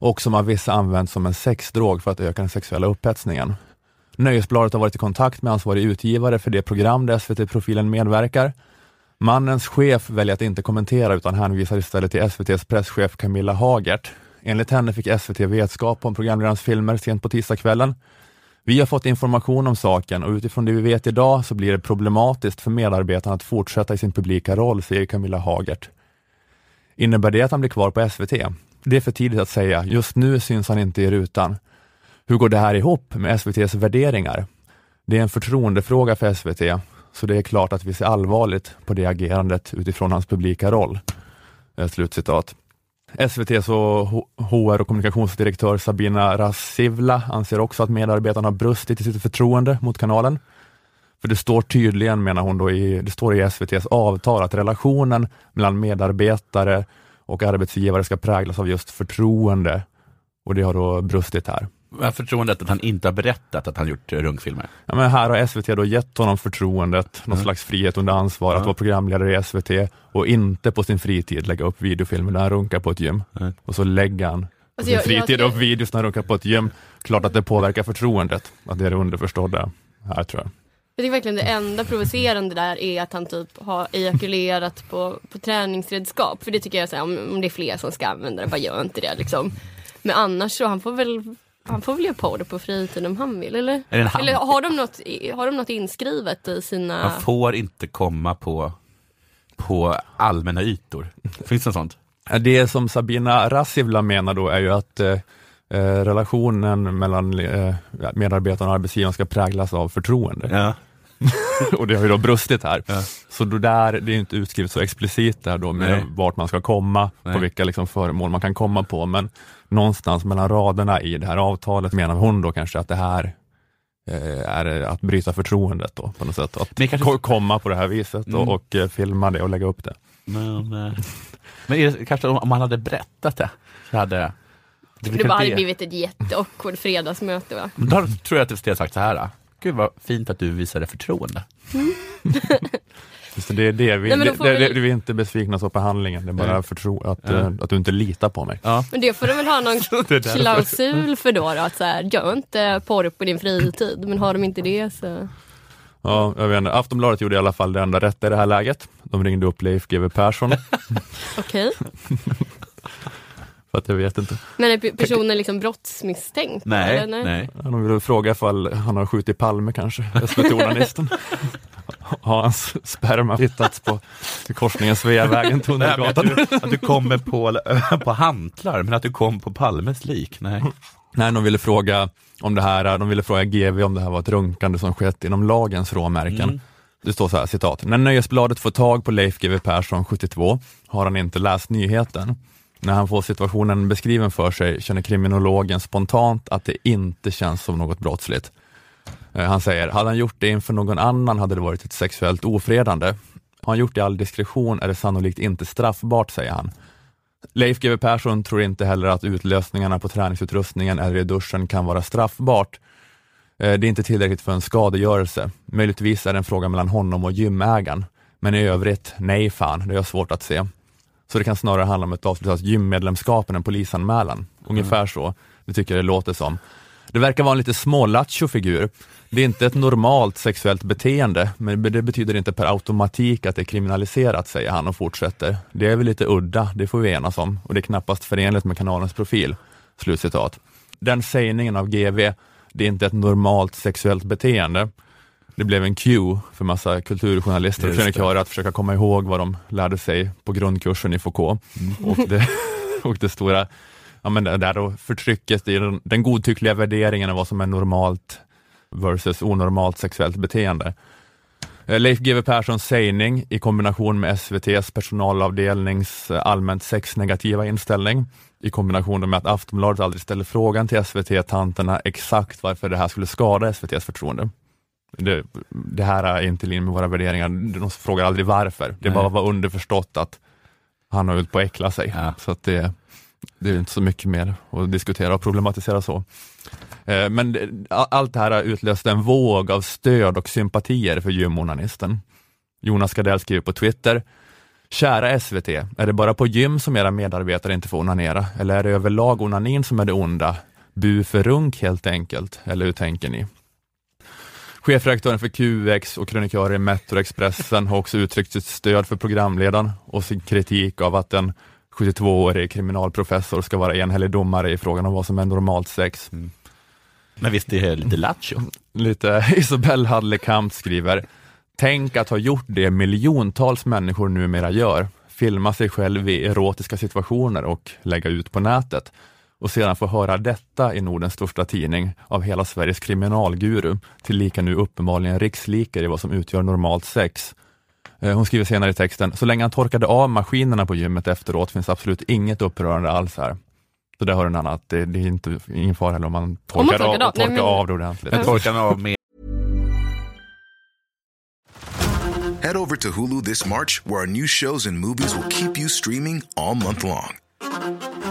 och som av vissa använts som en sexdrog för att öka den sexuella upphetsningen. Nöjesbladet har varit i kontakt med ansvarig utgivare för det program där SVT-profilen medverkar. Mannens chef väljer att inte kommentera utan hänvisar istället till SVTs presschef Camilla Hagert. Enligt henne fick SVT vetskap om programledarens filmer sent på tisdagskvällen. Vi har fått information om saken och utifrån det vi vet idag så blir det problematiskt för medarbetarna att fortsätta i sin publika roll, säger Camilla Hagert. Innebär det att han blir kvar på SVT? Det är för tidigt att säga. Just nu syns han inte i rutan. Hur går det här ihop med SVTs värderingar? Det är en förtroendefråga för SVT, så det är klart att vi ser allvarligt på det agerandet utifrån hans publika roll. Eh, slutcitat. SVTs och HR och kommunikationsdirektör Sabina Rassivla anser också att medarbetarna har brustit i sitt förtroende mot kanalen. För det står tydligen, menar hon, då i, det står i SVTs avtal att relationen mellan medarbetare och arbetsgivare ska präglas av just förtroende. Och det har då brustit här. Jag förtroendet att han inte har berättat att han gjort runkfilmer. Ja, men här har SVT då gett honom förtroendet, någon Mm. slags frihet under ansvar att Ja. vara programledare i SVT och inte på sin fritid lägga upp videofilmer där han runkar på ett gym. Nej. Och så lägger han på Alltså, sin jag- jag fritid tycker- upp videos när han runkar på ett gym. Klart att det påverkar förtroendet, att det är det underförstådda här tror jag. Jag tycker verkligen det enda provocerande där är att han typ har ejakulerat på, på träningsredskap. För det tycker jag, så här, om, om det är fler som ska använda det, bara gör inte det liksom. Men annars så, han får väl Han får väl göra porr på fritiden om han vill eller? Hand- Eller har de, något, har de något inskrivet i sina... Man får inte komma på, på allmänna ytor. Finns det något sånt? Det som Sabina Rassivla menar då är ju att eh, eh, relationen mellan eh, medarbetaren och arbetsgivaren ska präglas av förtroende. Ja. och det har ju då brustit här. Ja. Så då där, det är inte utskrivet så explicit där då med Nej. vart man ska komma, Nej. på vilka liksom föremål man kan komma på, men någonstans mellan raderna i det här avtalet menar hon då kanske att det här eh, är att bryta förtroendet då på något sätt. Att Men kanske- ko- komma på det här viset Mm. och, och eh, filma det och lägga upp det. Men, eh, men det, kanske om man hade berättat det, så hade det det bara hade blivit ett jätteawkward fredagsmöte va? Då tror jag att det hade sagt så här. Gud vad fint att du visade förtroende. Just det, det är det vi, Nej, det, det, väl- det, vi är inte besvikna så på handlingen, det är bara förtro, att, Ja. eh, att du inte litar på mig. Ja. Men det får de väl ha någon klausul för då, då att så här, gör inte porr på din fritid. Men har de inte det så... Ja, jag vet inte. Aftonbladet gjorde i alla fall det enda rätta i det här läget. De ringde upp Leif GW Persson, Okej. För att jag vet inte. Men är pe- personen liksom brottsmisstänkt? Nej, eller? nej. De ville fråga ifall han har skjutit Palme kanske, SVT-journalisten. Har hans sperma hittats på korsningen Sveavägen, att, Tunnelgatan? du, att du kommer på, på hantlar, men att du kom på Palmes lik. Nej. Nej, de ville fråga om det här, de ville fråga GV om det här var ett runkande som skett inom lagens råmärken. Mm. Det står så här, citat. När Nöjesbladet får tag på Leif GW Persson, 72, har han inte läst nyheten. När han får situationen beskriven för sig känner kriminologen spontant att det inte känns som något brottsligt. Eh, han säger, hade han gjort det inför någon annan hade det varit ett sexuellt ofredande. Har han gjort det i all diskretion är det sannolikt inte straffbart, säger han. Leif GW Persson tror inte heller att utlösningarna på träningsutrustningen eller i duschen kan vara straffbart. Eh, det är inte tillräckligt för en skadegörelse. Möjligtvis är det en fråga mellan honom och gymägaren. Men i övrigt, nej fan, det har jag svårt att se. Så det kan snarare handla om ett avslutat gymmedlemskap än en polisanmälan. Ungefär så, det tycker jag det låter som. Det verkar vara en lite smålattjo figur. Det är inte ett normalt sexuellt beteende, men det betyder inte per automatik att det är kriminaliserat, säger han och fortsätter. Det är väl lite udda, det får vi enas om, och det är knappast förenligt med kanalens profil. Slutcitat. Den sägningen av GV, det är inte ett normalt sexuellt beteende. Det blev en cue för massa kulturjournalister och krönikörer att försöka komma ihåg vad de lärde sig på grundkursen i Foucault. Och, det, och det stora ja, men det där då förtrycket i den, den godtyckliga värderingen av vad som är normalt versus onormalt sexuellt beteende. Eh, Leif GW Perssons sägning i kombination med SVTs personalavdelnings eh, allmänt sexnegativa inställning i kombination med att Aftonbladet aldrig ställer frågan till SVT-tanterna exakt varför det här skulle skada SVTs förtroende. Det, det här är inte i linje med våra värderingar. De frågar aldrig varför. Det Nej. bara var underförstått att han har ut på att äckla sig. Ja. Så att det, det är inte så mycket mer att diskutera och problematisera så. Eh, Men allt det här har utlöst en våg av stöd och sympatier för gymonanisten. Jonas Gardell skriver på Twitter, Kära SVT, är det bara på gym som era medarbetare inte får onanera? Eller är det överlag onanin som är det onda? Bu för runk helt enkelt, eller hur tänker ni? Chefredaktören för QX och krönikörer i Metro Expressen har också uttryckt sitt stöd för programledaren och sin kritik av att en 72-årig kriminalprofessor ska vara enhällig domare i frågan om vad som är normalt sex. Men visst är det lite lattjo? Lite Isabelle Hadlekamp skriver, tänk att ha gjort det miljontals människor numera gör, filma sig själv i erotiska situationer och lägga ut på nätet och sedan få höra detta i Nordens största tidning av hela Sveriges kriminalguru, tillika nu uppenbarligen rikslikare i vad som utgör normalt sex. Eh, Hon skriver senare i texten, så länge han torkade av maskinerna på gymmet efteråt finns absolut inget upprörande alls här. Så där har du en annan, att det, det är inte, ingen fara heller om man torkar, torkar av, av, torkar nej, men- av det ordentligt. Men torkar av med Head over to Hulu this March, where our new shows and movies will keep you streaming all month long.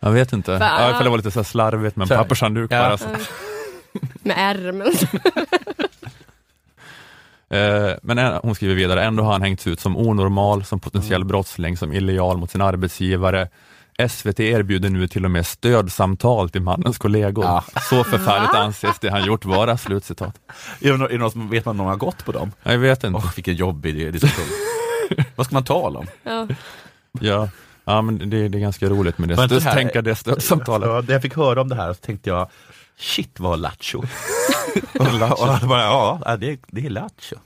Jag vet inte. Va? Ja, ifall det var lite så här slarvigt med en pappershandduk Ja. bara. Så. Med ärmen. Eh, men hon skriver vidare, ändå har han hängts ut som onormal, som potentiell Mm. brottsling, som illojal mot sin arbetsgivare. SVT erbjuder nu till och med stödsamtal till mannens kollegor. Ja. Så förfärligt anses det han gjort vara, slutcitat. Är det, någon som vet man om någon har gått på dem? Jag vet inte. Åh, vilken jobbig diskussion. Vad ska man tala om? Ja. Ja, ja men det, det är ganska roligt med det. Det här- tänka det stödsamtalet. Ja, när jag fick höra om det här så tänkte jag, shit vad lattjo. och och bara, ja, det, är- det är lattjo.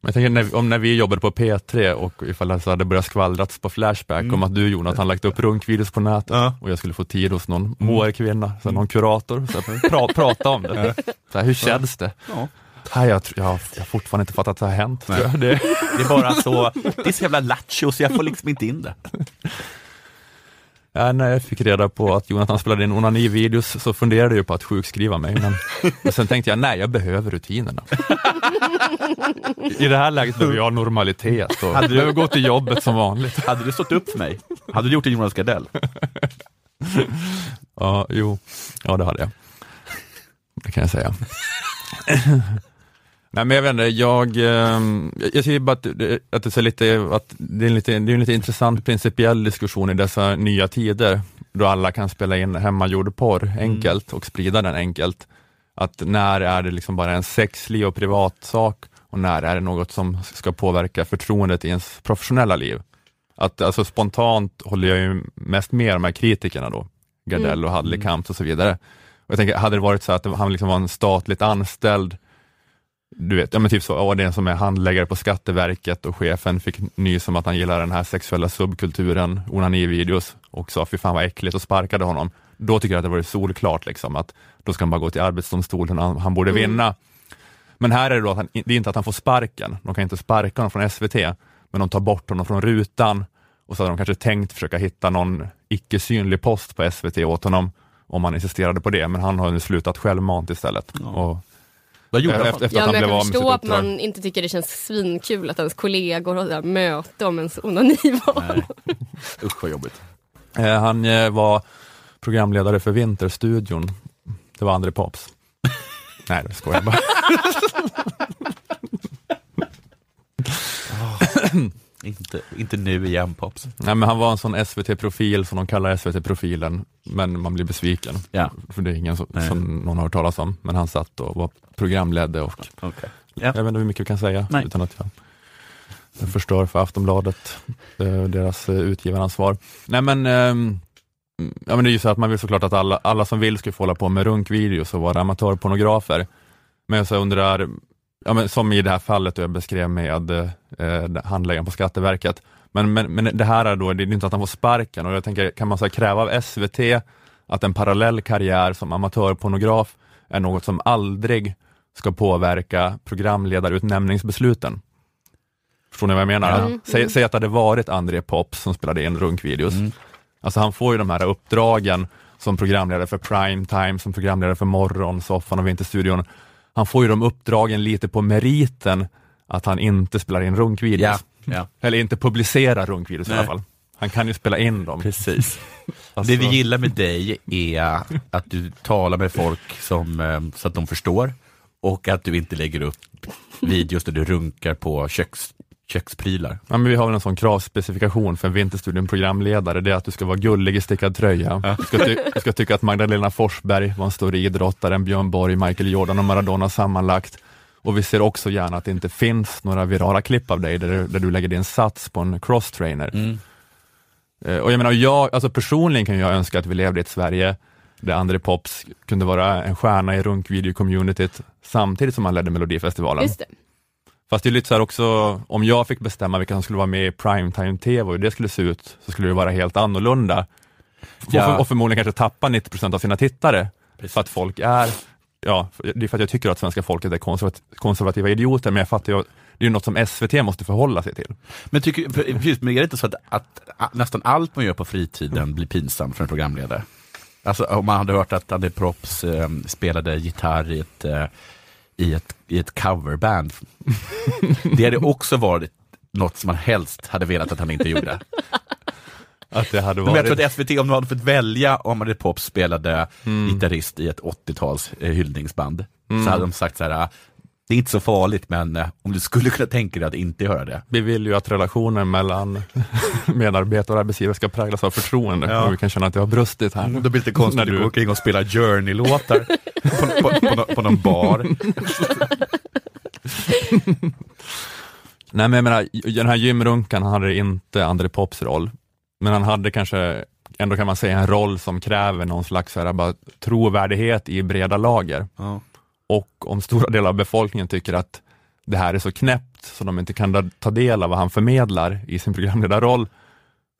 Jag tänker när, om när vi jobbade på P3 och ifall det så hade börjat skvallrats på Flashback om att du Jonathan lagt upp runkvideos på nätet Ja. och jag skulle få tid hos någon HR-kvinna, så någon kurator, så här, pra, prata om det. Så här, hur känns det? Ja. Nej, jag, jag, har- jag har fortfarande inte fattat att det har hänt. Det, det är bara så, det är så jävla lattjo så jag får liksom inte in det. Ja, när jag fick reda på att Jonathan spelade in onani-videos så funderade jag på att sjukskriva mig, men, sen tänkte jag, nej, jag behöver rutinerna. I det här läget behöver jag normalitet och Hade du- behöver gå till jobbet som vanligt. Hade du stått upp för mig? Hade du gjort en Jonas Gardell? Ja, jo, ja det hade jag. Det kan jag säga. Nej men jag vet inte, jag, ehm, jag tycker bara att, det- att, det, är lite, att det är en lite, det är en lite intressant principiell diskussion i dessa nya tider, då alla kan spela in hemmagjord porr enkelt och sprida den enkelt. Att när är det liksom bara en sexlig och privat sak och när är det något som ska påverka förtroendet i ens professionella liv? Att alltså spontant håller jag ju mest med de här kritikerna då, Gardell och Hadley-Kamps och så vidare. Och jag tänker, hade det varit så att han liksom var en statligt anställd, du vet, ja men typ så, och den som är handläggare på Skatteverket och chefen fick nys om att han gillar den här sexuella subkulturen, onani-videos och sa fy fan vad äckligt. Och sparkade honom. Då tycker jag att det var solklart liksom att då ska han bara gå till Arbetsdomstolen, han, han borde vinna. Men här är det då att han, det är inte att han får sparken, de kan inte sparka honom från SVT, men de tar bort honom från rutan. Och så hade de kanske tänkt försöka hitta någon icke synlig post på SVT åt honom om han insisterade på det, men han har nu slutat självmant istället. Och Vad gjorde han? efter, efter Ja, men jag blev kan av med sitt förstå att man inte tycker det känns svinkul att ens kollegor har möte om ens onanival. Nej. Usch vad jobbigt. Eh, han eh, var programledare för Vinterstudion. Det var André Pops. Nej, det skojar bara. Inte, inte nu igen Pops. Nej, men han var en sån SVT-profil som de kallar SVT-profilen, men man blir besviken. Ja, För det är ingen som, Nej. som någon har hört talas om. Men han satt och var programledare och okej. jag vet inte hur mycket vi kan säga Nej. utan att jag, jag förstör för Aftonbladet, eh, deras eh, utgivaransvar. Nej men, ehm, ja, men det är ju så att man vill såklart att alla, alla som vill ska få hålla på med runkvideos och vara amatörpornografer. Men jag så undrar, ja, men som i det här fallet jag beskrev med eh, handläggaren på Skatteverket. Men, men, men det här är då, det är inte att han får sparken och jag tänker, kan man så kräva av SVT att en parallell karriär som amatörpornograf är något som aldrig ska påverka programledarutnämningsbesluten? Förstår ni vad jag menar? Mm. Säg, säg att det hade varit André Pops som spelade in runkvideos. Mm. Alltså han får ju de här uppdragen som programledare för primetime, som programledare för Morgonsoffan och Vinterstudion. Han får ju de uppdragen lite på meriten att han inte spelar in runkvideos. Ja, ja. Eller inte publicerar runkvideos i Nej. alla fall. Han kan ju spela in dem. Precis. Alltså- Det vi gillar med dig är att du talar med folk som, eh, så att de förstår och att du inte lägger upp videos där du runkar på köks, köksprylar. Ja, men vi har väl en sån kravspecifikation för en Vinterstudion programledare, det är att du ska vara gullig i stickad tröja. Du, ska du ska tycka att Magdalena Forsberg var en större idrottare än Björn Borg, Michael Jordan och Maradona sammanlagt. Och vi ser också gärna att det inte finns några virala klipp av dig där, du- där du lägger din sats på en crosstrainer. Eh, Och jag menar, jag, alltså personligen kan jag önska att vi levde i ett Sverige där André Pops kunde vara en stjärna i runkvideo-communityt samtidigt som han ledde Melodifestivalen. Just det. Fast det är lite så också, om jag fick bestämma vilka som skulle vara med i primetime-tv och hur det skulle se ut, så skulle det vara helt annorlunda. Och, Ja. och förmodligen kanske tappa 90% av sina tittare, för att folk är, ja, det är för att jag tycker att svenska folket är konservat, konservativa idioter, men jag fattar ju, det är något som SVT måste förhålla sig till. Men, tycker, precis, men är det inte så att, att, att nästan allt man gör på fritiden blir pinsamt för en programledare? Alltså om man hade hört att André Props eh, spelade gitarr i ett, eh, i ett, i ett coverband. det hade också varit något som man helst hade velat att han inte gjorde. Att det hade Men jag varit... tror att SVT, om de hade fått välja om André Pop spelade gitarrist i ett 80-tals eh, hyllningsband, så hade de sagt så här, Det är inte så farligt, men eh, om du skulle kunna tänka dig att inte göra det. Vi vill ju att relationen mellan medarbetare och arbetsgivare ska präglas av förtroende. Ja. Vi kan känna att det har brustit här. Då blir det konstigt När du- gå omkring och spela Journey-låtar på, på, på, nå- på någon bar. Nej men jag menar, den här gymrunkan hade inte André Pops roll, men han hade kanske ändå kan man säga en roll som kräver någon slags här, bara, trovärdighet i breda lager. Ja. Och om stora delar av befolkningen tycker att det här är så knäppt så de inte kan ta del av vad han förmedlar i sin programledarroll,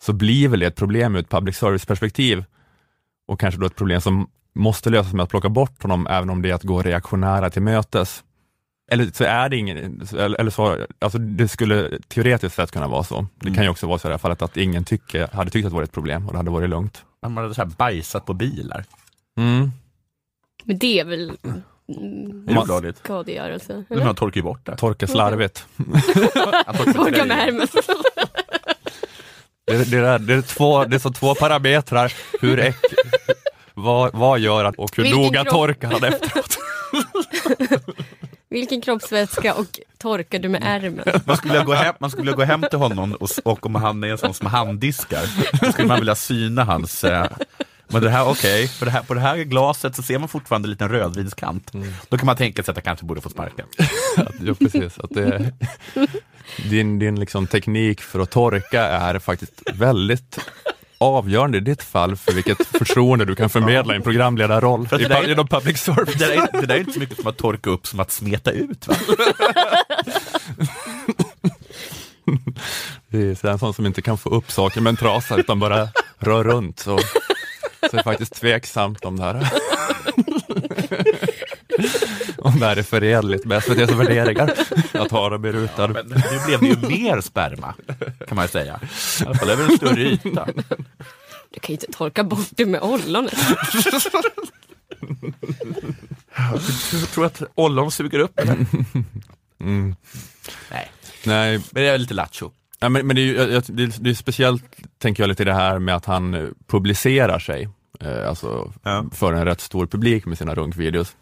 så blir väl det ett problem ur ett public service-perspektiv. Och kanske då ett problem som måste lösas med att plocka bort honom, även om det är att gå reaktionära till mötes. Eller så är det ingen, eller eller så, alltså det skulle teoretiskt sett kunna vara så. Det kan ju också vara så i det här fallet att ingen tycke, hade tyckt att det var ett problem och det hade varit lugnt. Man hade så här bajsat på bilar. Mm. Men det är väl Det mm, olagligt. skadegörelse? Men Eller? man torkar ju bort det. Torka slarvigt. Torka med ärmen. Det, det, är, det, är två, det är så två parametrar, hur äck, vad, vad gör han och hur Vilken noga kropp? torkar han efteråt. Vilken kroppsvätska och torkar du med ärmen? Man skulle vilja gå hem, man skulle vilja gå hem till honom och, och om han är en sån som handdiskar, då skulle man vilja syna hans eh, men det här, okej, för det här, på det här glaset så ser man fortfarande en liten rödvinskant. Då kan man tänka sig att jag kanske borde få sparken. Ja, precis. Att det, din din liksom teknik för att torka är faktiskt väldigt avgörande i ditt fall för vilket förtroende du kan förmedla i en programledarroll det där är- inom public service. Det där, är, det där är inte så mycket som att torka upp som att smeta ut. Va? Det är en sån som inte kan få upp saker med en trasa utan bara rör runt. Så, så det är faktiskt tveksamt om det här om det här är förenligt med SVTs värderingar att ha dem berutad. Men nu blev det ju mer sperma, kan man säga. I alla fall över en större yta. Du kan ju inte torka bort det med ollonet. Jag tror att ollon suger upp, eller? Mm. Nej, Nej, men det är lite lattjo. Ja, men, men det, är det, är, speciellt, tänker jag, lite det här med att han eh, publicerar sig, eh, alltså Ja. för en rätt stor publik med sina runkvideos.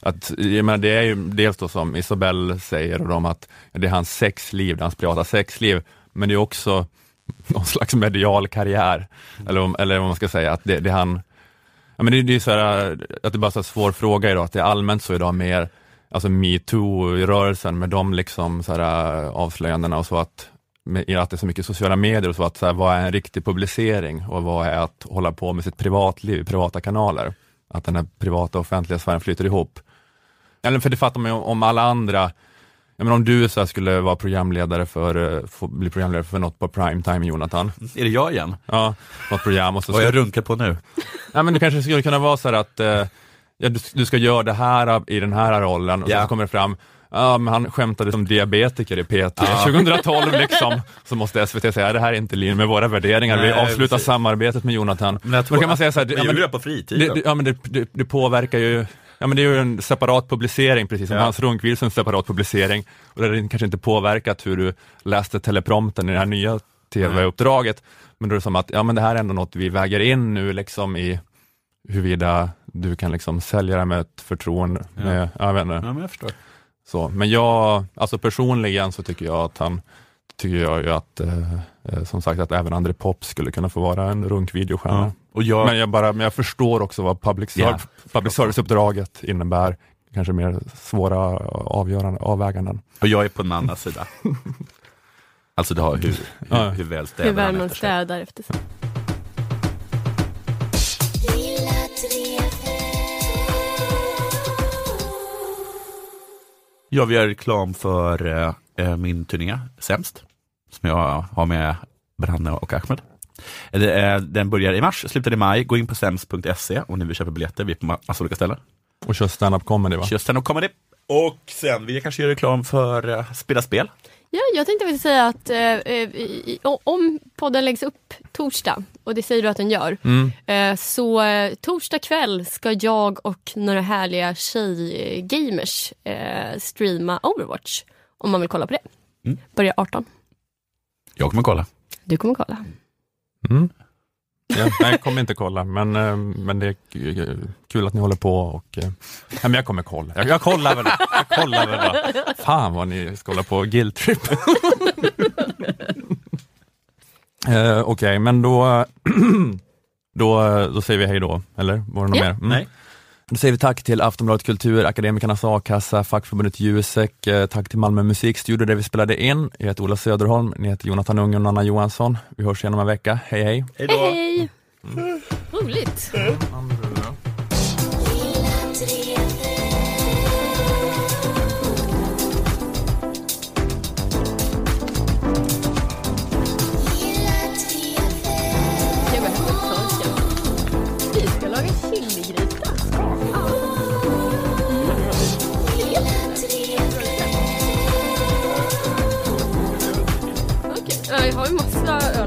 Att, jag menar, det är ju dels då som Isabelle säger och de att det är hans sexliv, det är hans privata sexliv, men det är också någon slags medial karriär, eller, om, eller vad man ska säga, att det, det är han Ja, men det, det är så här, att det bara här svår fråga idag, att det är allmänt så idag mer, alltså metoo-rörelsen med de liksom så här, avslöjandena och så att, med, att det är så mycket sociala medier och så att så här, vad är en riktig publicering och vad är att hålla på med sitt privatliv privata kanaler? Att den här privata och offentliga sfären flyter ihop. Eller för det fattar man ju om, alla andra, jag menar om du så skulle vara programledare för, eh, få bli programledare för något på primetime Jonathan, Är det jag igen? ja, något program och så Vad jag runkar på nu? Ja, men det kanske skulle kunna vara så här att eh, ja, du, du ska göra det här i den här rollen och Ja. så kommer det fram Ja, men han skämtade som diabetiker i P3 2012 liksom. Så måste SVT säga, det här är inte i linje med våra värderingar, vi Nej, avslutar precis. samarbetet med Jonathan. Men jag Då tror kan man säga så här, Men ja, jag men, det på fritiden. det, det, ja, men det, det, det påverkar ju Ja men det är ju en separat publicering, precis som Ja. hans runkvils en separat publicering. Och det har kanske inte påverkat hur du läste teleprompten i det här nya tv-uppdraget. Men då är det som att, ja men det här är ändå något vi väger in nu liksom i huruvida du kan liksom sälja det med ett förtroende. Ja. Med, jag vet inte. Ja, men jag förstår. Så, men jag, alltså personligen så tycker jag att han, tycker jag ju att, eh, eh, som sagt att även André Pop skulle kunna få vara en runkvideostjärna. Ja. Och jag, Men jag, bara, men jag förstår också vad public, service, public service-uppdraget innebär. Kanske mer svåra avgörande, avväganden. och jag är på en annan sida. Alltså det har hur, hur, Ja. hur väl Hur städar väl han man städar efter sig. Jag vill göra reklam för eh, eh, min turné, Sämst, som jag har med Branne och Ahmed. Eh, den börjar i mars, slutar i maj. Gå in på sämst.se om ni vill köpa biljetter. Vi är på ma- massa olika ställen. Och kör stand-up comedy va? Kör stand-up comedy. Och sen vill jag kanske göra reklam för uh, Spela spel. Ja, jag tänkte väl säga att eh, eh, om podden läggs upp torsdag, och det säger du att den gör, Mm. eh, så eh, torsdag kväll ska jag och några härliga tjejgamers eh, streama Overwatch. Om man vill kolla på det. Mm. Börjar 18. Jag kommer kolla. Du kommer kolla. Mm. Ja, jag kommer inte kolla, men, eh, men det är k- kul att ni håller på och eh, ja, men jag kommer kolla. Jag, jag kollar väl, jag kollar väl då. Fan vad ni ska hålla på guilt trip. eh, Okej, men då, då, då säger vi hej då, eller var det något Ja. mer? Mm. Nej. Då säger vi tack till Aftonbladet Kultur, Akademikernas A-kassa, fackförbundet Jusek, eh, tack till Malmö musikstudio där vi spelade in. Jag heter Ola Söderholm, ni heter Jonathan Unge och Nanna Johansson. Vi hörs igen om en vecka. Hej hej! Hej då. Hej! Roligt. Okej, ja, jag